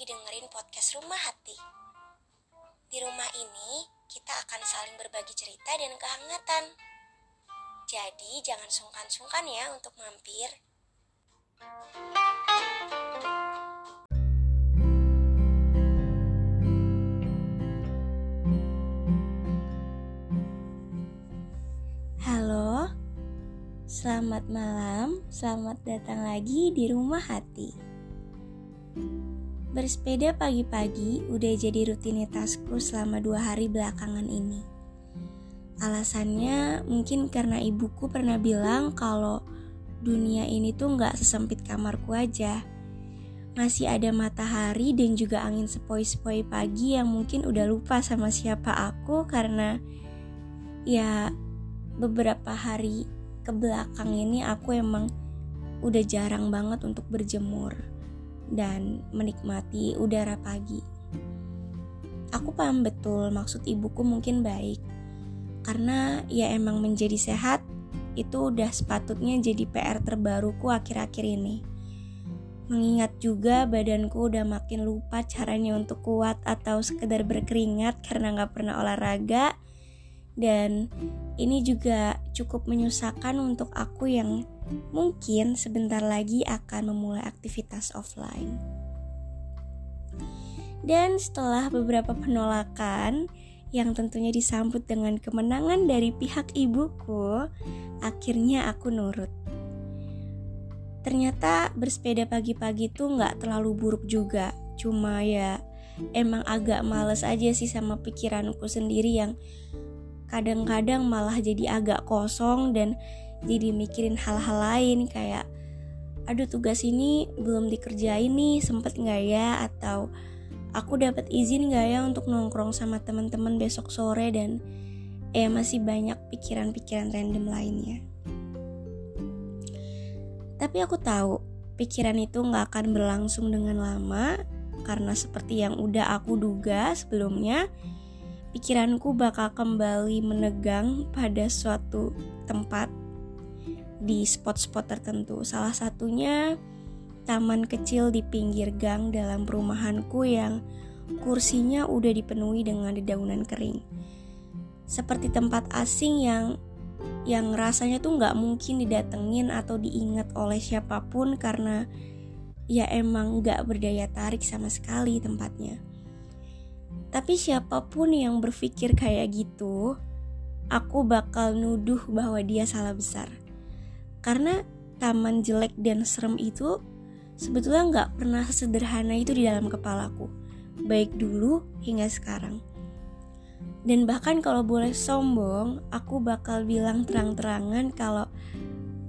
lagi dengerin podcast Rumah Hati. Di rumah ini, kita akan saling berbagi cerita dan kehangatan. Jadi, jangan sungkan-sungkan ya untuk mampir. Halo, selamat malam, selamat datang lagi di Rumah Hati. Bersepeda pagi-pagi udah jadi rutinitasku selama dua hari belakangan ini. Alasannya mungkin karena ibuku pernah bilang kalau dunia ini tuh nggak sesempit kamarku aja. Masih ada matahari dan juga angin sepoi-sepoi pagi yang mungkin udah lupa sama siapa aku karena ya beberapa hari ke belakang ini aku emang udah jarang banget untuk berjemur dan menikmati udara pagi. Aku paham betul maksud ibuku mungkin baik, karena ya emang menjadi sehat itu udah sepatutnya jadi PR terbaruku akhir-akhir ini. Mengingat juga badanku udah makin lupa caranya untuk kuat atau sekedar berkeringat karena gak pernah olahraga, dan ini juga cukup menyusahkan untuk aku yang mungkin sebentar lagi akan memulai aktivitas offline. Dan setelah beberapa penolakan yang tentunya disambut dengan kemenangan dari pihak ibuku, akhirnya aku nurut. Ternyata bersepeda pagi-pagi tuh nggak terlalu buruk juga, cuma ya emang agak males aja sih sama pikiranku sendiri yang kadang-kadang malah jadi agak kosong dan jadi mikirin hal-hal lain kayak aduh tugas ini belum dikerjain nih sempet nggak ya? Atau aku dapat izin nggak ya untuk nongkrong sama teman-teman besok sore? Dan eh masih banyak pikiran-pikiran random lainnya. Tapi aku tahu pikiran itu nggak akan berlangsung dengan lama karena seperti yang udah aku duga sebelumnya pikiranku bakal kembali menegang pada suatu tempat di spot-spot tertentu. Salah satunya taman kecil di pinggir gang dalam perumahanku yang kursinya udah dipenuhi dengan dedaunan kering. Seperti tempat asing yang yang rasanya tuh nggak mungkin didatengin atau diingat oleh siapa pun karena ya emang nggak berdaya tarik sama sekali tempatnya. Tapi siapa pun yang berpikir kayak gitu, aku bakal nuduh bahwa dia salah besar. Karena taman jelek dan serem itu sebetulnya nggak pernah sederhana itu di dalam kepalaku, baik dulu hingga sekarang. Dan bahkan kalau boleh sombong, aku bakal bilang terang-terangan kalau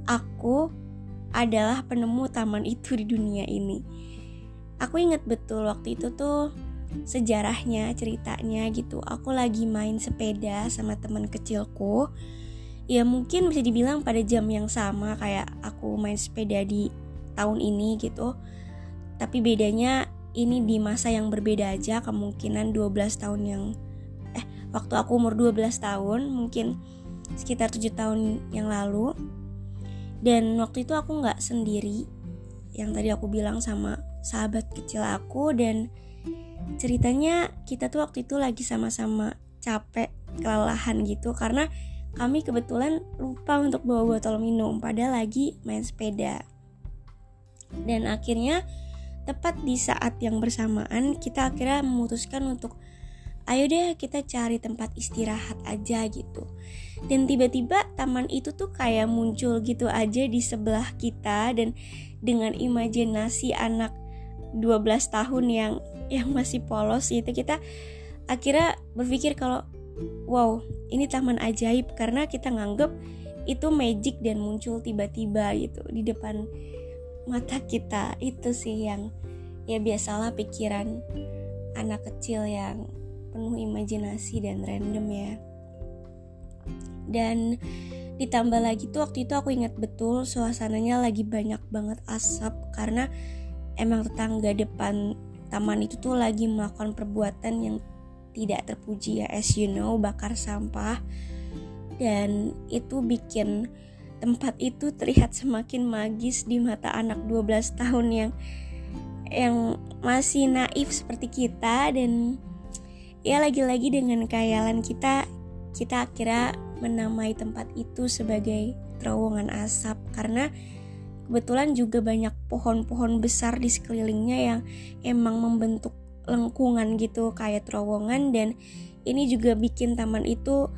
aku adalah penemu taman itu di dunia ini. Aku ingat betul waktu itu tuh sejarahnya ceritanya gitu aku lagi main sepeda sama teman kecilku ya mungkin bisa dibilang pada jam yang sama kayak aku main sepeda di tahun ini gitu. Tapi bedanya ini di masa yang berbeda aja kemungkinan 12 tahun yang eh waktu aku umur 12 tahun mungkin sekitar 7 tahun yang lalu. Dan waktu itu aku nggak sendiri yang tadi aku bilang sama sahabat kecil aku. Dan ceritanya kita tuh waktu itu lagi sama-sama capek kelelahan gitu. Karena kami kebetulan lupa untuk bawa botol minum padahal lagi main sepeda. Dan akhirnya tepat di saat yang bersamaan kita akhirnya memutuskan untuk ayo deh kita cari tempat istirahat aja gitu. Dan tiba-tiba taman itu tuh kayak muncul gitu aja di sebelah kita dan dengan imajinasi anak 12 tahun yang yang masih polos gitu kita akhirnya berpikir kalau wow ini taman ajaib karena kita nganggep itu magic dan muncul tiba-tiba gitu di depan mata kita. Itu sih yang ya biasalah pikiran anak kecil yang penuh imajinasi dan random ya. Dan ditambah lagi tuh waktu itu aku ingat betul suasananya lagi banyak banget asap karena emang tetangga depan taman itu tuh lagi melakukan perbuatan yang tidak terpuji ya as you know bakar sampah. Dan itu bikin tempat itu terlihat semakin magis di mata anak 12 tahun yang yang masih naif seperti kita. Dan ya lagi-lagi dengan khayalan kita kita akhirnya menamai tempat itu sebagai terowongan asap. Karena kebetulan juga banyak pohon-pohon besar di sekelilingnya yang emang membentuk lengkungan gitu kayak terowongan dan ini juga bikin taman itu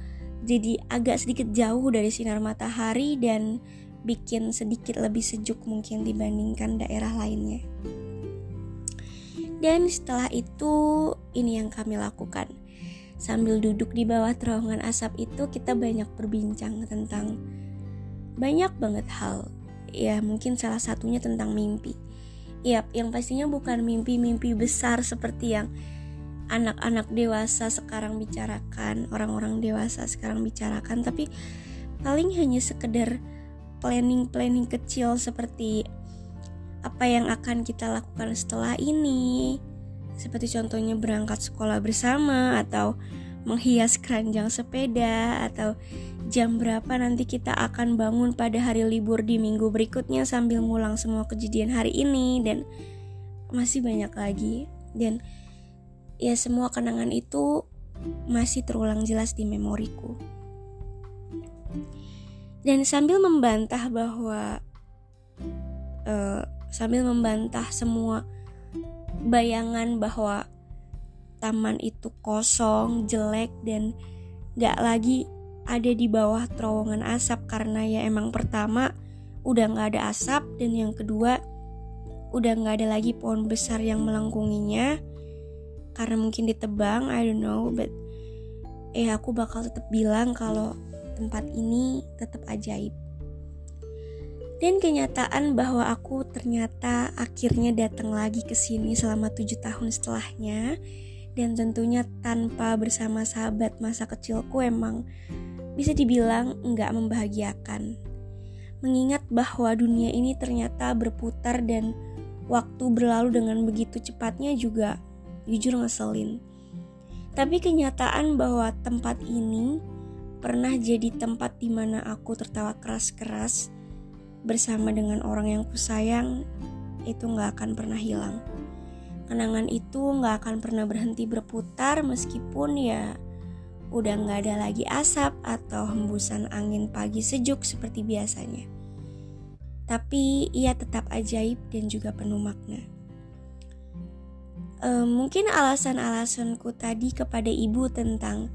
jadi agak sedikit jauh dari sinar matahari dan bikin sedikit lebih sejuk mungkin dibandingkan daerah lainnya. Dan setelah itu ini yang kami lakukan. Sambil duduk di bawah terowongan asap itu kita banyak berbincang tentang banyak banget hal. Ya mungkin salah satunya tentang mimpi. Ya yang pastinya bukan mimpi-mimpi besar seperti yang anak-anak dewasa sekarang bicarakan, orang-orang dewasa sekarang bicarakan, tapi paling hanya sekedar planning-planning kecil seperti apa yang akan kita lakukan setelah ini. Seperti contohnya berangkat sekolah bersama atau menghias keranjang sepeda atau jam berapa nanti kita akan bangun pada hari libur di minggu berikutnya sambil ngulang semua kejadian hari ini dan masih banyak lagi dan ya semua kenangan itu masih terulang jelas di memoriku. Dan sambil membantah bahwa uh, sambil membantah semua bayangan bahwa taman itu kosong, jelek dan gak lagi ada di bawah terowongan asap karena ya emang pertama udah gak ada asap dan yang kedua udah gak ada lagi pohon besar yang melengkunginya karena mungkin ditebang, I don't know, but eh aku bakal tetap bilang kalau tempat ini tetap ajaib. Dan kenyataan bahwa aku ternyata akhirnya datang lagi ke sini selama tujuh tahun setelahnya dan tentunya tanpa bersama sahabat masa kecilku emang bisa dibilang nggak membahagiakan. Mengingat bahwa dunia ini ternyata berputar dan waktu berlalu dengan begitu cepatnya juga jujur ngeselin. Tapi kenyataan bahwa tempat ini pernah jadi tempat di mana aku tertawa keras-keras bersama dengan orang yang kusayang itu nggak akan pernah hilang. Kenangan itu nggak akan pernah berhenti berputar meskipun ya udah nggak ada lagi asap atau hembusan angin pagi sejuk seperti biasanya. Tapi ia tetap ajaib dan juga penuh makna. E, mungkin alasan-alasanku tadi kepada ibu tentang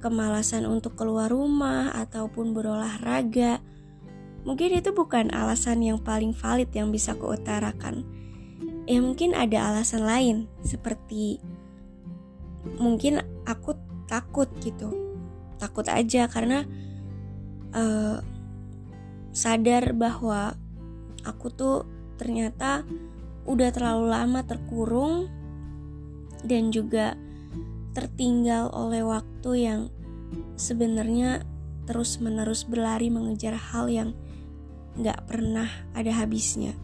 kemalasan untuk keluar rumah ataupun berolahraga Mungkin itu bukan alasan yang paling valid yang bisa kuutarakan. Ya mungkin ada alasan lain seperti mungkin aku takut gitu. Takut aja karena uh, sadar bahwa aku tuh ternyata udah terlalu lama terkurung dan juga tertinggal oleh waktu yang sebenarnya terus-menerus berlari mengejar hal yang gak pernah ada habisnya.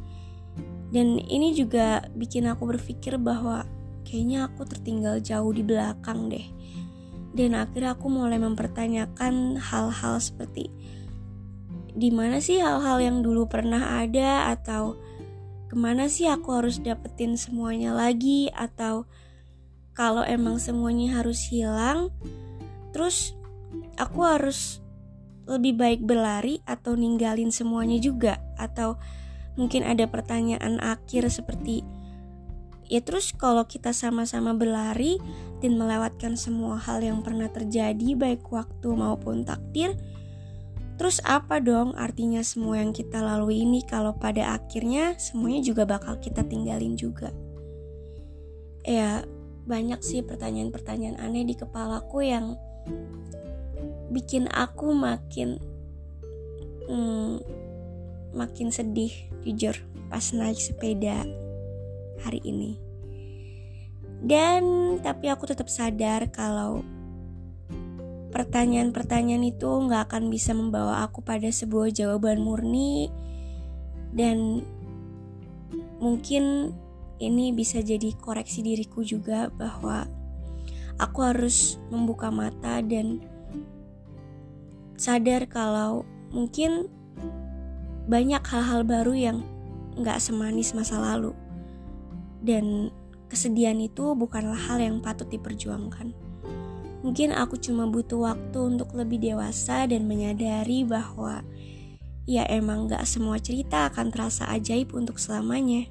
Dan ini juga bikin aku berpikir bahwa kayaknya aku tertinggal jauh di belakang deh. Dan akhirnya aku mulai mempertanyakan hal-hal seperti di mana sih hal-hal yang dulu pernah ada? Atau ke mana sih aku harus dapetin semuanya lagi? Atau kalau emang semuanya harus hilang terus aku harus lebih baik berlari atau ninggalin semuanya juga? Atau mungkin ada pertanyaan akhir seperti ya terus kalau kita sama-sama berlari dan melewatkan semua hal yang pernah terjadi baik waktu maupun takdir. Terus apa dong artinya semua yang kita lalui ini kalau pada akhirnya semuanya juga bakal kita tinggalin juga? Ya banyak sih pertanyaan-pertanyaan aneh di kepalaku yang bikin aku makin hmm, makin sedih jujur pas naik sepeda hari ini dan tapi aku tetap sadar kalau pertanyaan-pertanyaan itu nggak akan bisa membawa aku pada sebuah jawaban murni dan mungkin ini bisa jadi koreksi diriku juga bahwa aku harus membuka mata dan sadar kalau mungkin banyak hal-hal baru yang nggak semanis masa lalu. Dan kesedihan itu bukanlah hal yang patut diperjuangkan. Mungkin aku cuma butuh waktu untuk lebih dewasa dan menyadari bahwa ya emang gak semua cerita akan terasa ajaib untuk selamanya.